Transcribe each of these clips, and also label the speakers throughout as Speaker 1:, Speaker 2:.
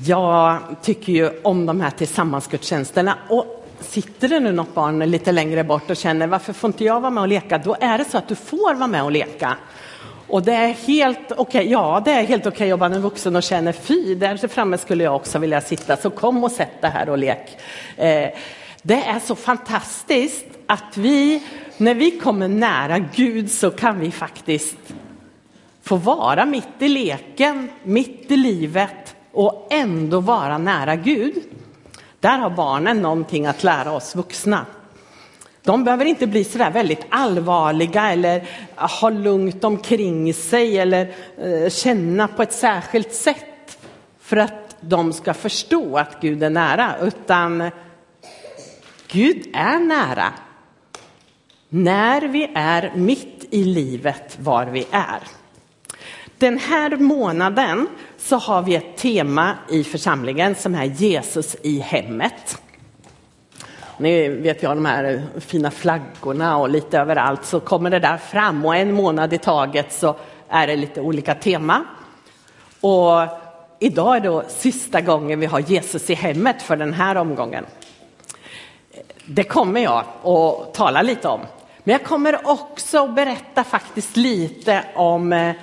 Speaker 1: Jag tycker ju om de här tillsammansgudstjänsterna och sitter det nu något barn lite längre bort och känner varför får inte jag vara med och leka? Då är det så att du får vara med och leka. Och det är helt okej, okay, ja det är helt okej okay att vara en vuxen och känner fy, där framme skulle jag också vilja sitta, så kom och sätt dig här och lek. Eh, det är så fantastiskt att vi, när vi kommer nära Gud så kan vi faktiskt få vara mitt i leken, mitt i livet och ändå vara nära Gud. Där har barnen någonting att lära oss vuxna. De behöver inte bli så där väldigt allvarliga eller ha lugnt omkring sig eller eh, känna på ett särskilt sätt för att de ska förstå att Gud är nära, utan Gud är nära när vi är mitt i livet var vi är. Den här månaden så har vi ett tema i församlingen som är Jesus i hemmet. Ni vet, jag de här fina flaggorna och lite överallt så kommer det där fram och en månad i taget så är det lite olika tema. Och idag är då sista gången vi har Jesus i hemmet för den här omgången. Det kommer jag att tala lite om. Men jag kommer också berätta faktiskt lite om eh,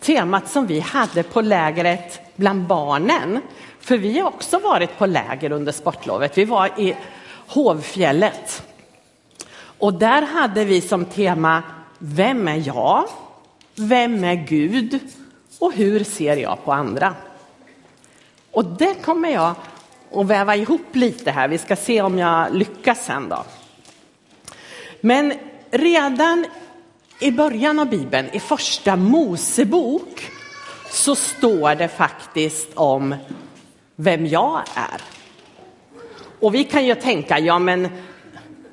Speaker 1: temat som vi hade på lägret bland barnen. För vi har också varit på läger under sportlovet. Vi var i Hovfjället. Och där hade vi som tema Vem är jag? Vem är Gud? Och hur ser jag på andra? Och det kommer jag att väva ihop lite här. Vi ska se om jag lyckas sen då. Men redan i början av Bibeln, i första Mosebok, så står det faktiskt om vem jag är. Och vi kan ju tänka, ja men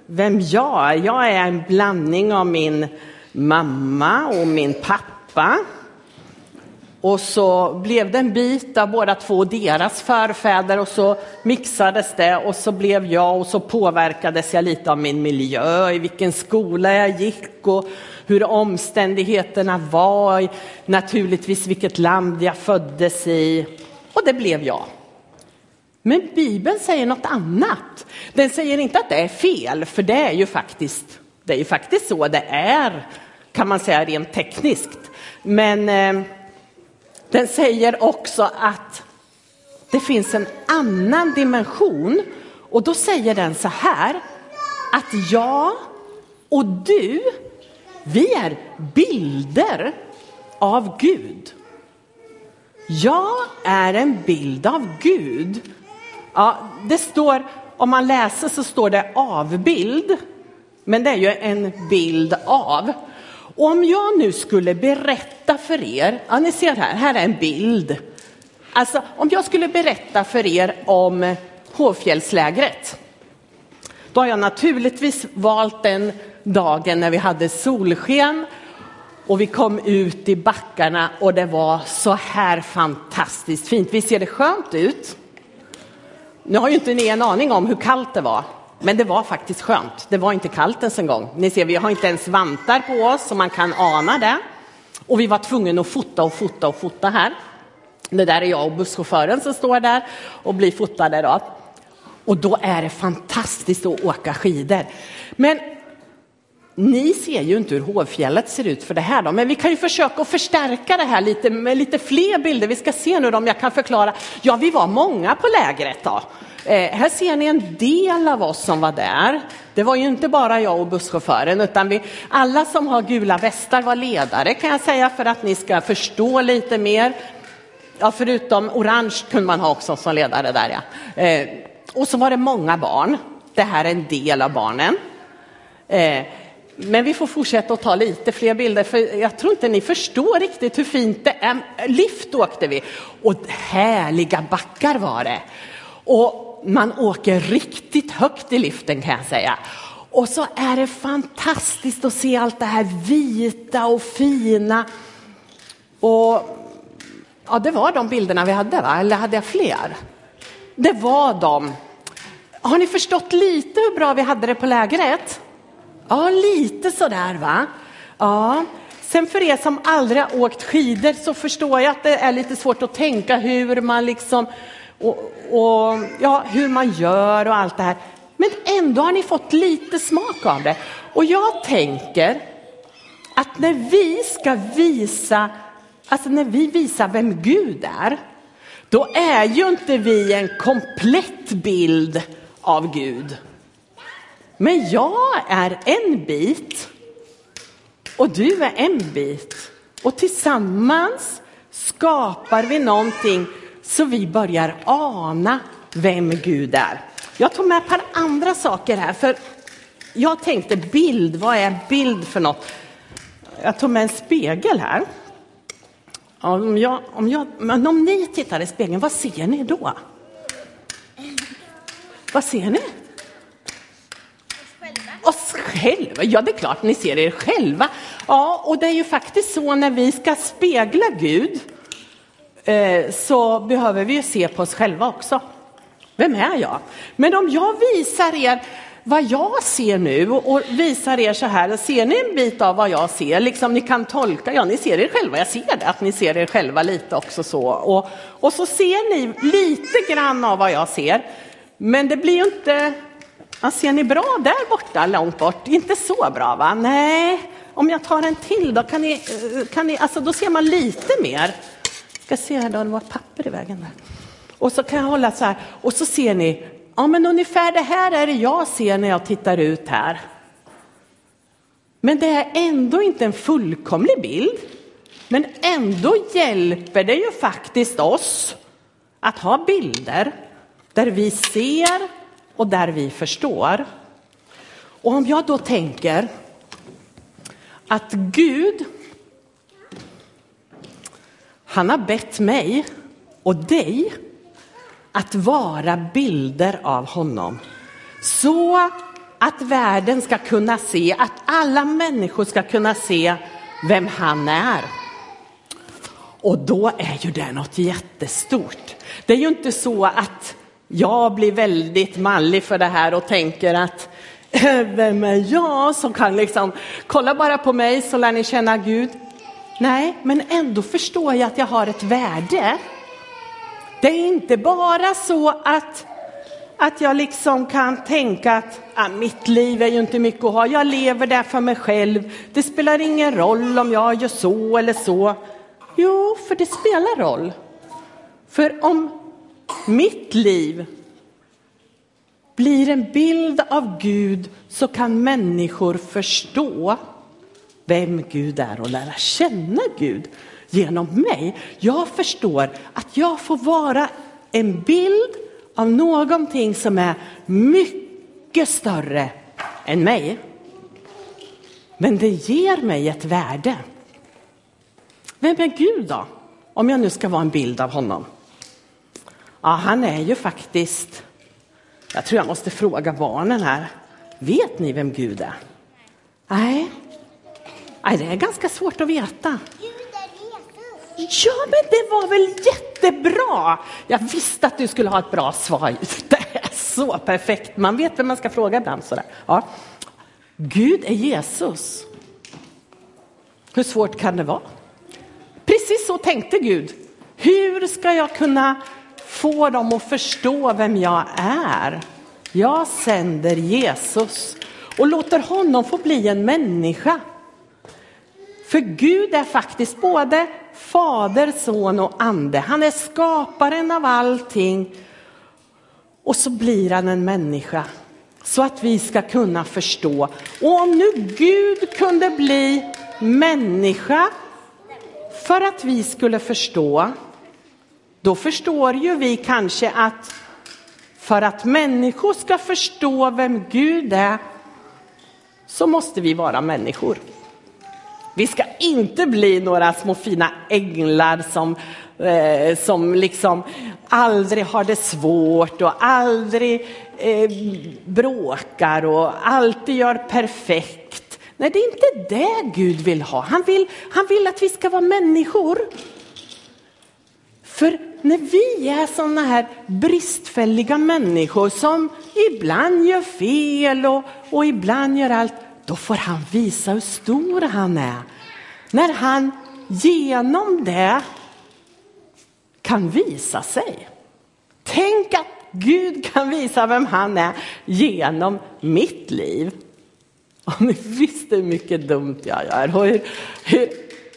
Speaker 1: vem jag är? Jag är en blandning av min mamma och min pappa. Och så blev det en bit av båda två deras förfäder och så mixades det och så blev jag och så påverkades jag lite av min miljö, i vilken skola jag gick och hur omständigheterna var, naturligtvis vilket land jag föddes i. Och det blev jag. Men Bibeln säger något annat. Den säger inte att det är fel, för det är ju faktiskt, det är ju faktiskt så det är, kan man säga rent tekniskt. Men eh, den säger också att det finns en annan dimension och då säger den så här att jag och du, vi är bilder av Gud. Jag är en bild av Gud. Ja, det står, om man läser så står det avbild, men det är ju en bild av. Och om jag nu skulle berätta för er, ja ni ser här, här är en bild. Alltså om jag skulle berätta för er om Hovfjällslägret, då har jag naturligtvis valt den dagen när vi hade solsken och vi kom ut i backarna och det var så här fantastiskt fint. Visst ser det skönt ut? Nu har ju inte ni en aning om hur kallt det var, men det var faktiskt skönt. Det var inte kallt ens en gång. Ni ser, vi har inte ens vantar på oss så man kan ana det. Och vi var tvungna att fota och fota och fota här. Det där är jag och busschauffören som står där och blir fotade då. Och då är det fantastiskt att åka skidor. Men ni ser ju inte hur Hovfjället ser ut för det här då, men vi kan ju försöka att förstärka det här lite med lite fler bilder. Vi ska se nu om jag kan förklara. Ja, vi var många på lägret då. Eh, här ser ni en del av oss som var där. Det var ju inte bara jag och busschauffören, utan vi, alla som har gula västar var ledare kan jag säga för att ni ska förstå lite mer. Ja, förutom orange kunde man ha också som ledare där ja. Eh, och så var det många barn. Det här är en del av barnen. Eh, men vi får fortsätta att ta lite fler bilder, för jag tror inte ni förstår riktigt hur fint det är. Lift åkte vi och härliga backar var det. Och man åker riktigt högt i liften kan jag säga. Och så är det fantastiskt att se allt det här vita och fina. Och ja, det var de bilderna vi hade, va? eller hade jag fler? Det var de. Har ni förstått lite hur bra vi hade det på lägret? Ja, lite sådär va. Ja. Sen för er som aldrig har åkt skidor så förstår jag att det är lite svårt att tänka hur man liksom och, och ja, hur man gör och allt det här. Men ändå har ni fått lite smak av det. Och jag tänker att när vi ska visa, alltså när vi visar vem Gud är, då är ju inte vi en komplett bild av Gud. Men jag är en bit och du är en bit. Och tillsammans skapar vi någonting så vi börjar ana vem Gud är. Jag tog med ett par andra saker här, för jag tänkte bild, vad är bild för något? Jag tog med en spegel här. Om, jag, om, jag, men om ni tittar i spegeln, vad ser ni då? Vad ser ni? Oss själva. Ja, det är klart ni ser er själva. Ja, och det är ju faktiskt så när vi ska spegla Gud Eh, så behöver vi ju se på oss själva också. Vem är jag? Men om jag visar er vad jag ser nu och visar er så här, ser ni en bit av vad jag ser? Liksom ni kan tolka, ja ni ser er själva, jag ser det, att ni ser er själva lite också så. Och, och så ser ni lite grann av vad jag ser. Men det blir ju inte, ja, ser ni bra där borta, långt bort? Inte så bra va? Nej, om jag tar en till då kan ni, eh, kan ni alltså då ser man lite mer. Ska se här då, det var papper i vägen där. Och så kan jag hålla så här och så ser ni, ja men ungefär det här är det jag ser när jag tittar ut här. Men det är ändå inte en fullkomlig bild. Men ändå hjälper det ju faktiskt oss att ha bilder där vi ser och där vi förstår. Och om jag då tänker att Gud, han har bett mig och dig att vara bilder av honom. Så att världen ska kunna se, att alla människor ska kunna se vem han är. Och då är ju det något jättestort. Det är ju inte så att jag blir väldigt manlig för det här och tänker att äh, vem är jag som kan liksom, kolla bara på mig så lär ni känna Gud. Nej, men ändå förstår jag att jag har ett värde. Det är inte bara så att, att jag liksom kan tänka att ah, mitt liv är ju inte mycket att ha, jag lever där för mig själv. Det spelar ingen roll om jag gör så eller så. Jo, för det spelar roll. För om mitt liv blir en bild av Gud så kan människor förstå vem Gud är och lära känna Gud genom mig. Jag förstår att jag får vara en bild av någonting som är mycket större än mig. Men det ger mig ett värde. Vem är Gud då? Om jag nu ska vara en bild av honom. Ja, han är ju faktiskt jag tror jag måste fråga barnen här. Vet ni vem Gud är? Nej. Nej, det är ganska svårt att veta. Ja, men det var väl jättebra! Jag visste att du skulle ha ett bra svar. Det är så perfekt. Man vet vem man ska fråga ibland. Sådär. Ja. Gud är Jesus. Hur svårt kan det vara? Precis så tänkte Gud. Hur ska jag kunna få dem att förstå vem jag är. Jag sänder Jesus och låter honom få bli en människa. För Gud är faktiskt både fader, son och ande. Han är skaparen av allting. Och så blir han en människa så att vi ska kunna förstå. Och om nu Gud kunde bli människa för att vi skulle förstå, då förstår ju vi kanske att för att människor ska förstå vem Gud är så måste vi vara människor. Vi ska inte bli några små fina änglar som, eh, som liksom aldrig har det svårt och aldrig eh, bråkar och alltid gör perfekt. Nej, det är inte det Gud vill ha. Han vill, han vill att vi ska vara människor. För när vi är sådana här bristfälliga människor som ibland gör fel och, och ibland gör allt, då får han visa hur stor han är. När han genom det kan visa sig. Tänk att Gud kan visa vem han är genom mitt liv. Om ni visste hur mycket dumt jag gör och hur, hur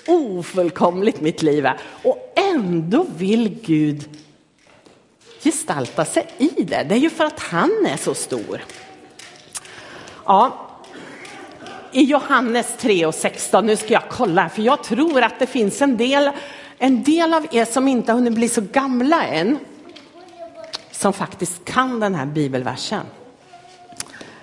Speaker 1: ofullkomligt mitt liv är. Och ändå vill Gud gestalta sig i det. Det är ju för att han är så stor. Ja, i Johannes 3 och 16, nu ska jag kolla, för jag tror att det finns en del, en del av er som inte har hunnit bli så gamla än, som faktiskt kan den här bibelversen.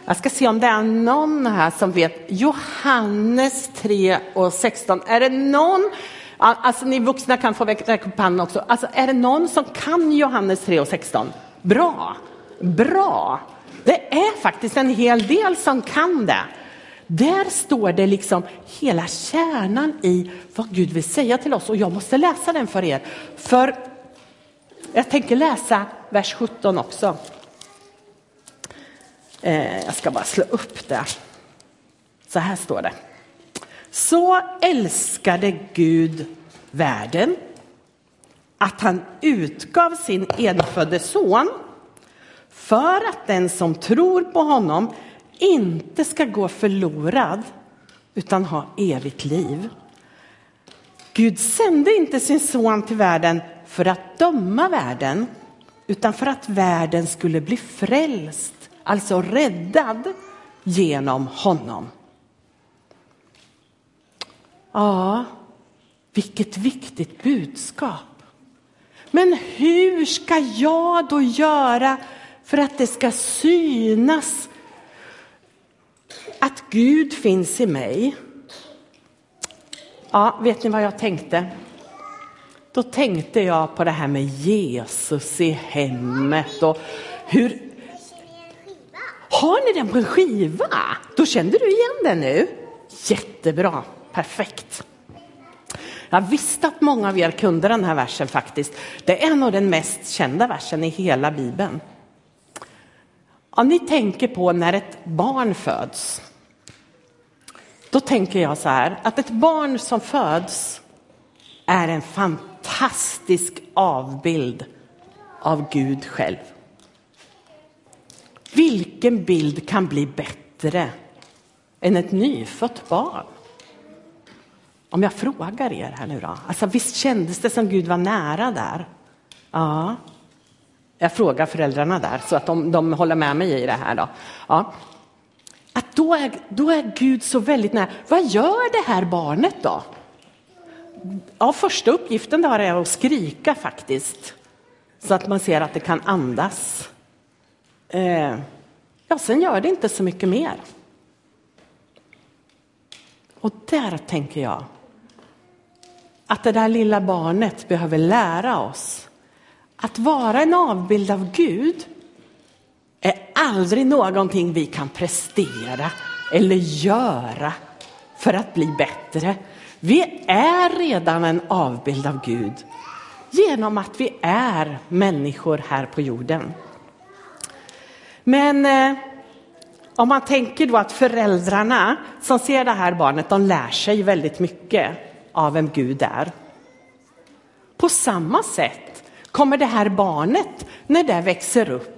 Speaker 1: Jag ska se om det är någon här som vet Johannes 3 och 16. Är det någon, alltså ni vuxna kan få räcka upp handen också, alltså är det någon som kan Johannes 3 och 16? Bra, bra. Det är faktiskt en hel del som kan det. Där står det liksom hela kärnan i vad Gud vill säga till oss och jag måste läsa den för er. För jag tänker läsa vers 17 också. Eh, jag ska bara slå upp det. Så här står det. Så älskade Gud världen att han utgav sin enfödde son för att den som tror på honom inte ska gå förlorad utan ha evigt liv. Gud sände inte sin son till världen för att döma världen utan för att världen skulle bli frälst, alltså räddad genom honom. Ja, vilket viktigt budskap. Men hur ska jag då göra för att det ska synas att Gud finns i mig. Ja, vet ni vad jag tänkte? Då tänkte jag på det här med Jesus i hemmet och hur... Har ni den på en skiva? Då kände du igen den nu? Jättebra, perfekt. Jag visste att många av er kunde den här versen faktiskt. Det är nog den mest kända versen i hela Bibeln. Om ni tänker på när ett barn föds, då tänker jag så här att ett barn som föds är en fantastisk avbild av Gud själv. Vilken bild kan bli bättre än ett nyfött barn? Om jag frågar er här nu då, alltså visst kändes det som Gud var nära där? Ja, jag frågar föräldrarna där så att de, de håller med mig i det här. Då. Ja. Att då är, då är Gud så väldigt nära. Vad gör det här barnet då? Ja, första uppgiften där är att skrika faktiskt. Så att man ser att det kan andas. Eh, ja, sen gör det inte så mycket mer. Och där tänker jag att det där lilla barnet behöver lära oss att vara en avbild av Gud aldrig någonting vi kan prestera eller göra för att bli bättre. Vi är redan en avbild av Gud genom att vi är människor här på jorden. Men eh, om man tänker då att föräldrarna som ser det här barnet, de lär sig väldigt mycket av vem Gud är. På samma sätt kommer det här barnet, när det växer upp,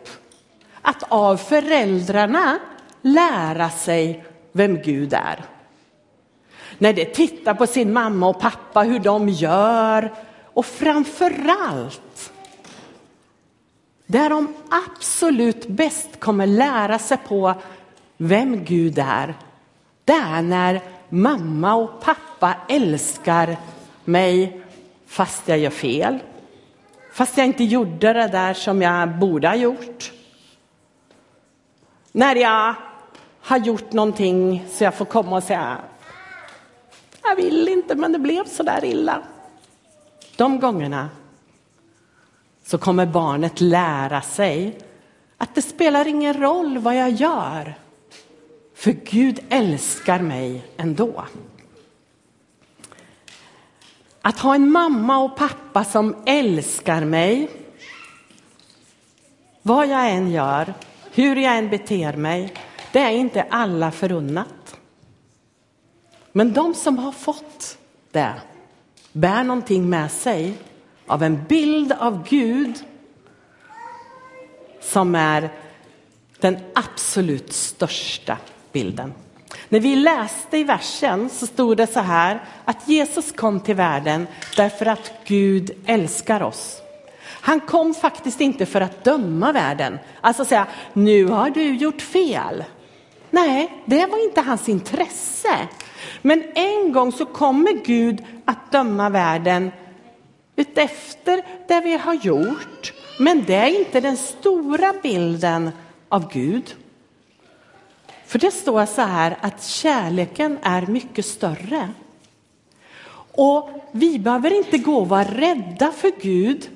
Speaker 1: att av föräldrarna lära sig vem Gud är. När de tittar på sin mamma och pappa, hur de gör och framförallt där de absolut bäst kommer lära sig på vem Gud är, det är när mamma och pappa älskar mig fast jag gör fel Fast jag inte gjorde det där som jag borde ha gjort. När jag har gjort någonting så jag får komma och säga jag vill inte men det blev så där illa. De gångerna så kommer barnet lära sig att det spelar ingen roll vad jag gör. För Gud älskar mig ändå. Att ha en mamma och pappa som älskar mig. Vad jag än gör, hur jag än beter mig, det är inte alla förunnat. Men de som har fått det bär någonting med sig av en bild av Gud som är den absolut största bilden. När vi läste i versen så stod det så här att Jesus kom till världen därför att Gud älskar oss. Han kom faktiskt inte för att döma världen, alltså säga nu har du gjort fel. Nej, det var inte hans intresse. Men en gång så kommer Gud att döma världen utefter det vi har gjort. Men det är inte den stora bilden av Gud. För det står så här att kärleken är mycket större. Och vi behöver inte gå och vara rädda för Gud.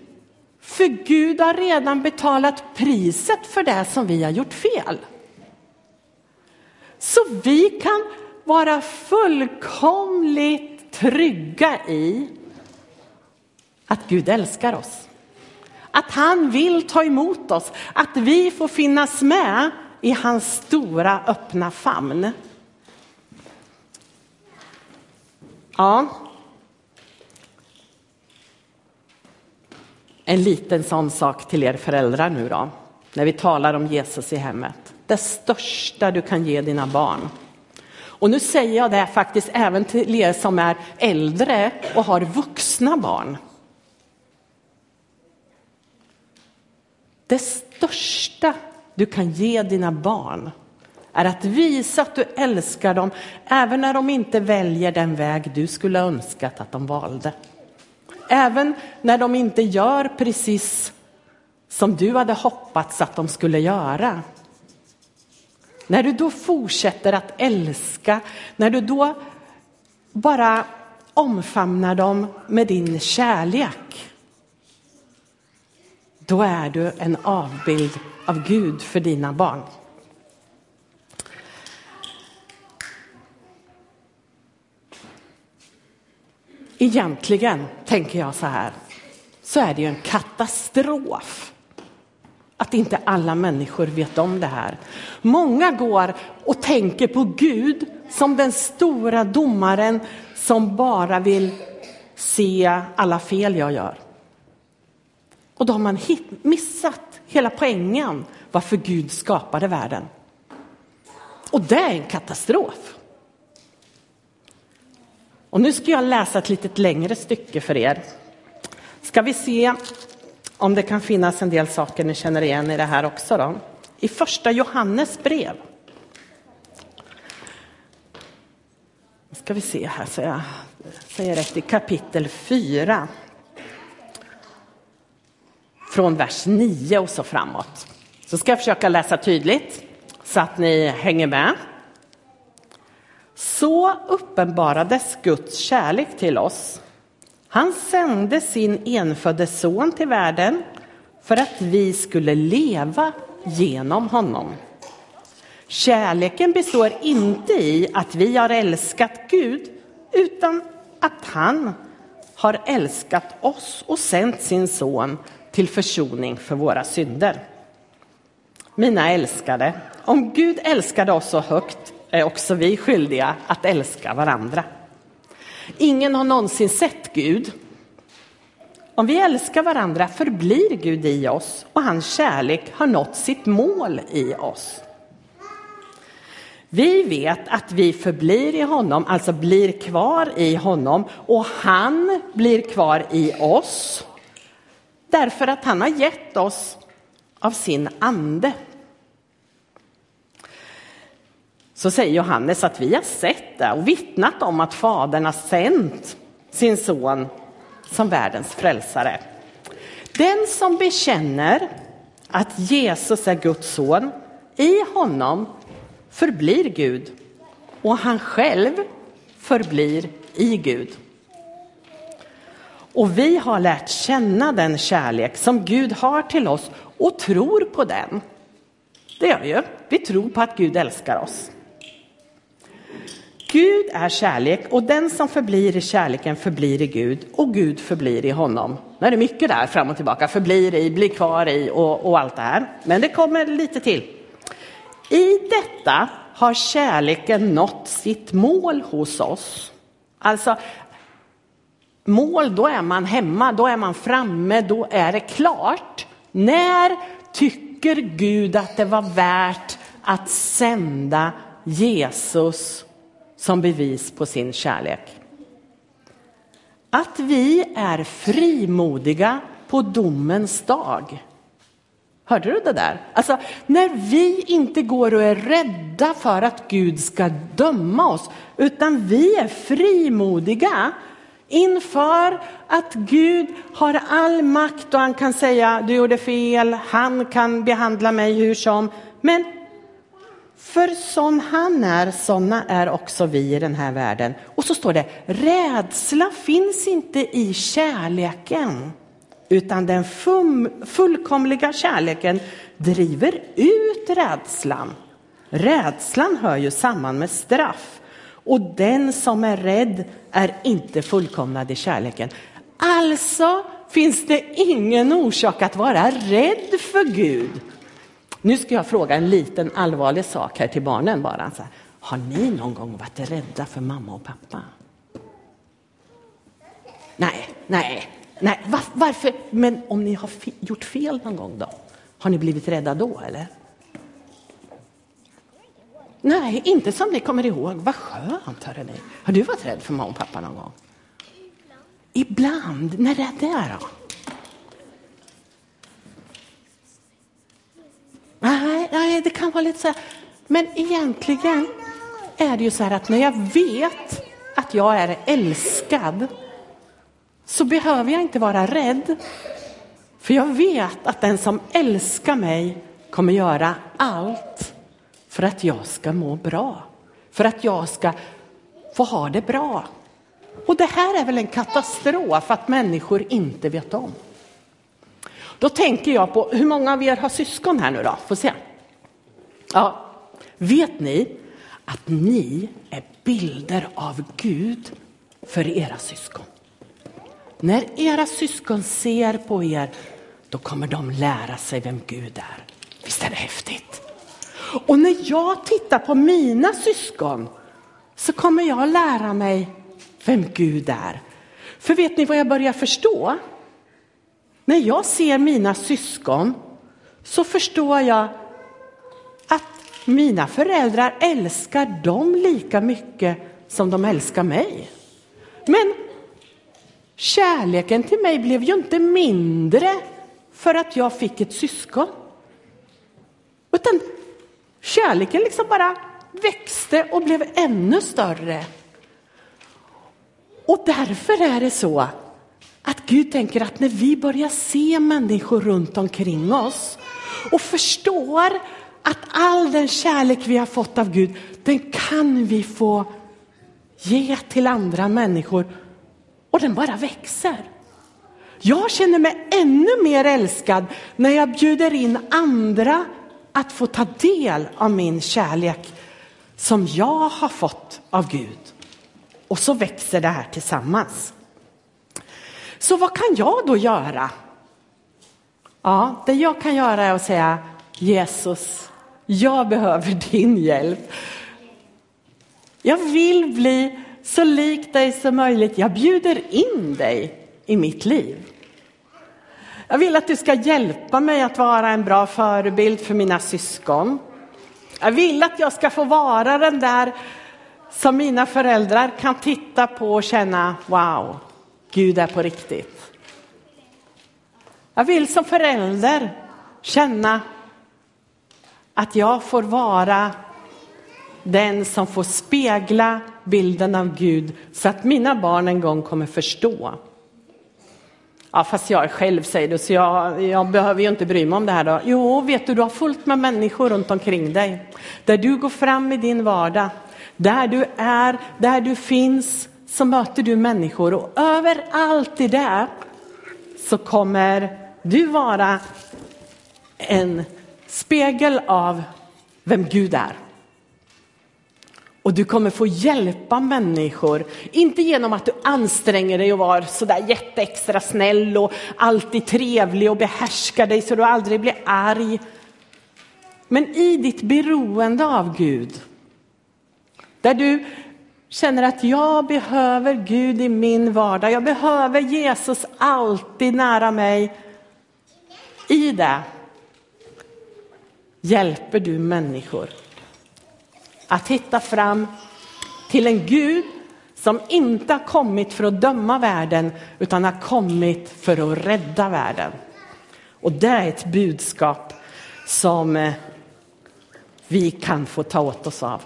Speaker 1: För Gud har redan betalat priset för det som vi har gjort fel. Så vi kan vara fullkomligt trygga i att Gud älskar oss. Att han vill ta emot oss, att vi får finnas med i hans stora öppna famn. Ja. En liten sån sak till er föräldrar nu då, när vi talar om Jesus i hemmet. Det största du kan ge dina barn. Och nu säger jag det faktiskt även till er som är äldre och har vuxna barn. Det största du kan ge dina barn är att visa att du älskar dem även när de inte väljer den väg du skulle önskat att de valde. Även när de inte gör precis som du hade hoppats att de skulle göra. När du då fortsätter att älska, när du då bara omfamnar dem med din kärlek. Då är du en avbild av Gud för dina barn. Egentligen, tänker jag så här, så är det ju en katastrof att inte alla människor vet om det här. Många går och tänker på Gud som den stora domaren som bara vill se alla fel jag gör. Och då har man missat hela poängen varför Gud skapade världen. Och det är en katastrof. Och nu ska jag läsa ett lite längre stycke för er. Ska vi se om det kan finnas en del saker ni känner igen i det här också då. I första Johannes brev. Ska vi se här så jag säger rätt i kapitel 4 från vers 9 och så framåt. Så ska jag försöka läsa tydligt så att ni hänger med. Så uppenbarades Guds kärlek till oss. Han sände sin enfödde son till världen för att vi skulle leva genom honom. Kärleken består inte i att vi har älskat Gud utan att han har älskat oss och sänt sin son till försoning för våra synder. Mina älskade, om Gud älskade oss så högt är också vi skyldiga att älska varandra. Ingen har någonsin sett Gud. Om vi älskar varandra förblir Gud i oss och hans kärlek har nått sitt mål i oss. Vi vet att vi förblir i honom, alltså blir kvar i honom och han blir kvar i oss Därför att han har gett oss av sin ande. Så säger Johannes att vi har sett det och vittnat om att Fadern har sänt sin son som världens frälsare. Den som bekänner att Jesus är Guds son, i honom förblir Gud och han själv förblir i Gud. Och vi har lärt känna den kärlek som Gud har till oss och tror på den. Det gör vi ju. Vi tror på att Gud älskar oss. Gud är kärlek och den som förblir i kärleken förblir i Gud och Gud förblir i honom. Nu är det mycket där fram och tillbaka, förblir i, blir kvar i och, och allt det här. Men det kommer lite till. I detta har kärleken nått sitt mål hos oss. Alltså mål, då är man hemma, då är man framme, då är det klart. När tycker tycker Gud att det var värt att sända Jesus som bevis på sin kärlek. Att vi är frimodiga på domens dag. Hörde du det där? Alltså, när vi inte går och är rädda för att Gud ska döma oss, utan vi är frimodiga inför att Gud har all makt och han kan säga du gjorde fel, han kan behandla mig hur som. Men för som han är, sådana är också vi i den här världen. Och så står det, rädsla finns inte i kärleken, utan den fullkomliga kärleken driver ut rädslan. Rädslan hör ju samman med straff och den som är rädd är inte fullkomnad i kärleken. Alltså finns det ingen orsak att vara rädd för Gud. Nu ska jag fråga en liten allvarlig sak här till barnen bara. Så här, har ni någon gång varit rädda för mamma och pappa? Nej, nej, nej. Var, varför? Men om ni har gjort fel någon gång då? Har ni blivit rädda då eller? Nej, inte som ni kommer ihåg. Vad skönt, hörrni. Har du varit rädd för mamma och pappa någon gång? Ibland. När är det då? Nej, det kan vara lite så här. Men egentligen är det ju så här att när jag vet att jag är älskad så behöver jag inte vara rädd. För jag vet att den som älskar mig kommer göra allt för att jag ska må bra. För att jag ska få ha det bra. Och det här är väl en katastrof att människor inte vet om. Då tänker jag på, hur många av er har syskon här nu då? Får se. Ja, vet ni att ni är bilder av Gud för era syskon? När era syskon ser på er, då kommer de lära sig vem Gud är. Visst är det häftigt? Och när jag tittar på mina syskon så kommer jag lära mig vem Gud är. För vet ni vad jag börjar förstå? När jag ser mina syskon så förstår jag mina föräldrar älskar dem lika mycket som de älskar mig. Men kärleken till mig blev ju inte mindre för att jag fick ett syskon. Utan kärleken liksom bara växte och blev ännu större. Och därför är det så att Gud tänker att när vi börjar se människor runt omkring oss och förstår att all den kärlek vi har fått av Gud, den kan vi få ge till andra människor och den bara växer. Jag känner mig ännu mer älskad när jag bjuder in andra att få ta del av min kärlek som jag har fått av Gud. Och så växer det här tillsammans. Så vad kan jag då göra? Ja, det jag kan göra är att säga Jesus, jag behöver din hjälp. Jag vill bli så lik dig som möjligt. Jag bjuder in dig i mitt liv. Jag vill att du ska hjälpa mig att vara en bra förebild för mina syskon. Jag vill att jag ska få vara den där som mina föräldrar kan titta på och känna wow, Gud är på riktigt. Jag vill som förälder känna att jag får vara den som får spegla bilden av Gud så att mina barn en gång kommer förstå. Ja, fast jag är själv säger du, så jag, jag behöver ju inte bry mig om det här då. Jo, vet du, du har fullt med människor runt omkring dig. Där du går fram i din vardag, där du är, där du finns, så möter du människor och överallt i det så kommer du vara en spegel av vem Gud är. Och du kommer få hjälpa människor, inte genom att du anstränger dig och var sådär jätteextra snäll och alltid trevlig och behärskar dig så du aldrig blir arg. Men i ditt beroende av Gud, där du känner att jag behöver Gud i min vardag, jag behöver Jesus alltid nära mig. I det hjälper du människor att hitta fram till en Gud som inte har kommit för att döma världen utan har kommit för att rädda världen. Och det är ett budskap som eh, vi kan få ta åt oss av.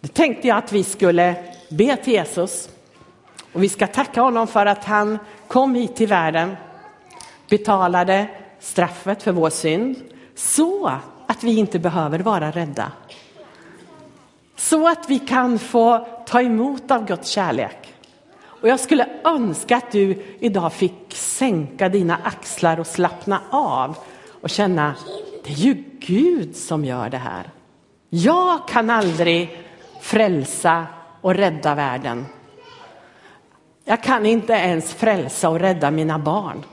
Speaker 1: Nu tänkte jag att vi skulle be till Jesus och vi ska tacka honom för att han kom hit till världen, betalade straffet för vår synd så att vi inte behöver vara rädda. Så att vi kan få ta emot av Guds kärlek. Och jag skulle önska att du idag fick sänka dina axlar och slappna av och känna, det är ju Gud som gör det här. Jag kan aldrig frälsa och rädda världen. Jag kan inte ens frälsa och rädda mina barn.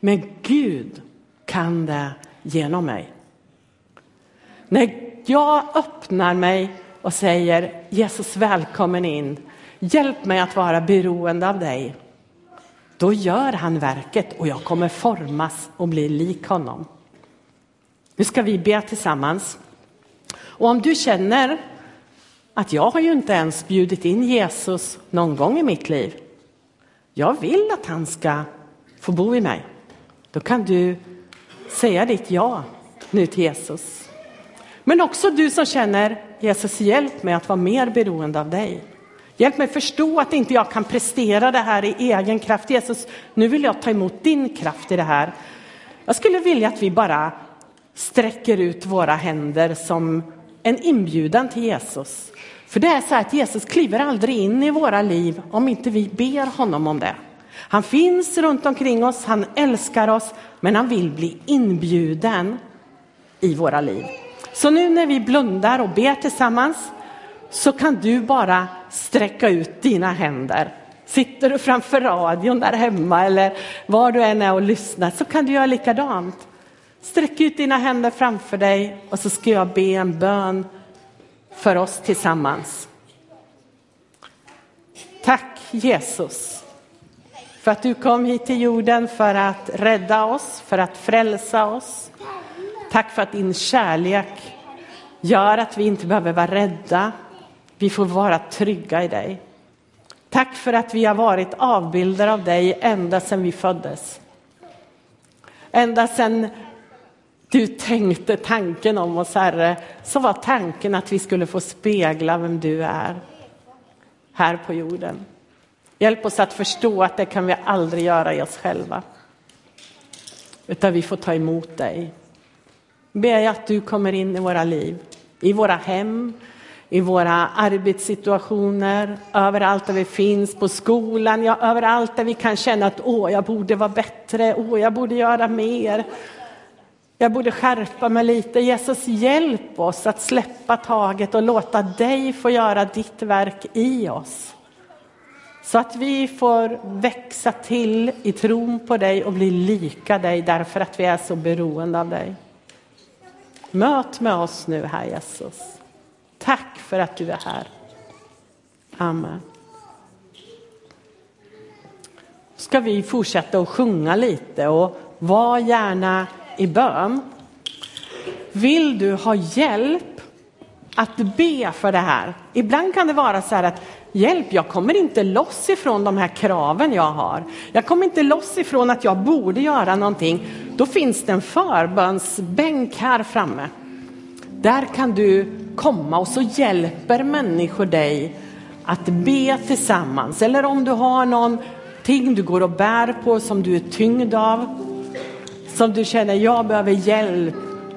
Speaker 1: Men Gud kan det genom mig. När jag öppnar mig och säger Jesus välkommen in, hjälp mig att vara beroende av dig. Då gör han verket och jag kommer formas och bli lik honom. Nu ska vi be tillsammans. Och om du känner att jag har ju inte ens bjudit in Jesus någon gång i mitt liv. Jag vill att han ska få bo i mig. Då kan du säga ditt ja nu till Jesus. Men också du som känner Jesus, hjälp mig att vara mer beroende av dig. Hjälp mig förstå att inte jag kan prestera det här i egen kraft. Jesus, nu vill jag ta emot din kraft i det här. Jag skulle vilja att vi bara sträcker ut våra händer som en inbjudan till Jesus. För det är så att Jesus kliver aldrig in i våra liv om inte vi ber honom om det. Han finns runt omkring oss, han älskar oss, men han vill bli inbjuden i våra liv. Så nu när vi blundar och ber tillsammans så kan du bara sträcka ut dina händer. Sitter du framför radion där hemma eller var du än är och lyssnar så kan du göra likadant. Sträck ut dina händer framför dig och så ska jag be en bön för oss tillsammans. Tack Jesus för att du kom hit till jorden för att rädda oss, för att frälsa oss. Tack för att din kärlek gör att vi inte behöver vara rädda. Vi får vara trygga i dig. Tack för att vi har varit avbilder av dig ända sedan vi föddes. Ända sedan du tänkte tanken om oss, Herre, så var tanken att vi skulle få spegla vem du är här på jorden. Hjälp oss att förstå att det kan vi aldrig göra i oss själva. Utan vi får ta emot dig. Ber jag att du kommer in i våra liv, i våra hem, i våra arbetssituationer, överallt där vi finns, på skolan, ja, överallt där vi kan känna att åh, jag borde vara bättre, åh, jag borde göra mer. Jag borde skärpa mig lite. Jesus, hjälp oss att släppa taget och låta dig få göra ditt verk i oss. Så att vi får växa till i tron på dig och bli lika dig därför att vi är så beroende av dig. Möt med oss nu, här Jesus. Tack för att du är här. Amen. Ska vi fortsätta att sjunga lite och var gärna i bön. Vill du ha hjälp att be för det här? Ibland kan det vara så här att hjälp, jag kommer inte loss ifrån de här kraven jag har. Jag kommer inte loss ifrån att jag borde göra någonting. Då finns det en förbönsbänk här framme. Där kan du komma och så hjälper människor dig att be tillsammans. Eller om du har någonting du går och bär på som du är tyngd av som du känner, jag behöver hjälp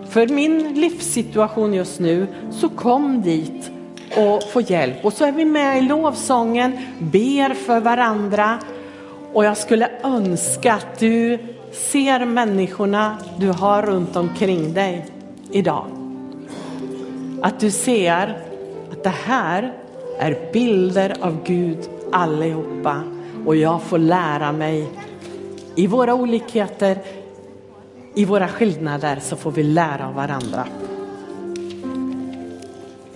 Speaker 1: för min livssituation just nu, så kom dit och få hjälp. Och så är vi med i lovsången, ber för varandra. Och jag skulle önska att du ser människorna du har runt omkring dig idag. Att du ser att det här är bilder av Gud allihopa och jag får lära mig i våra olikheter, i våra skillnader så får vi lära av varandra.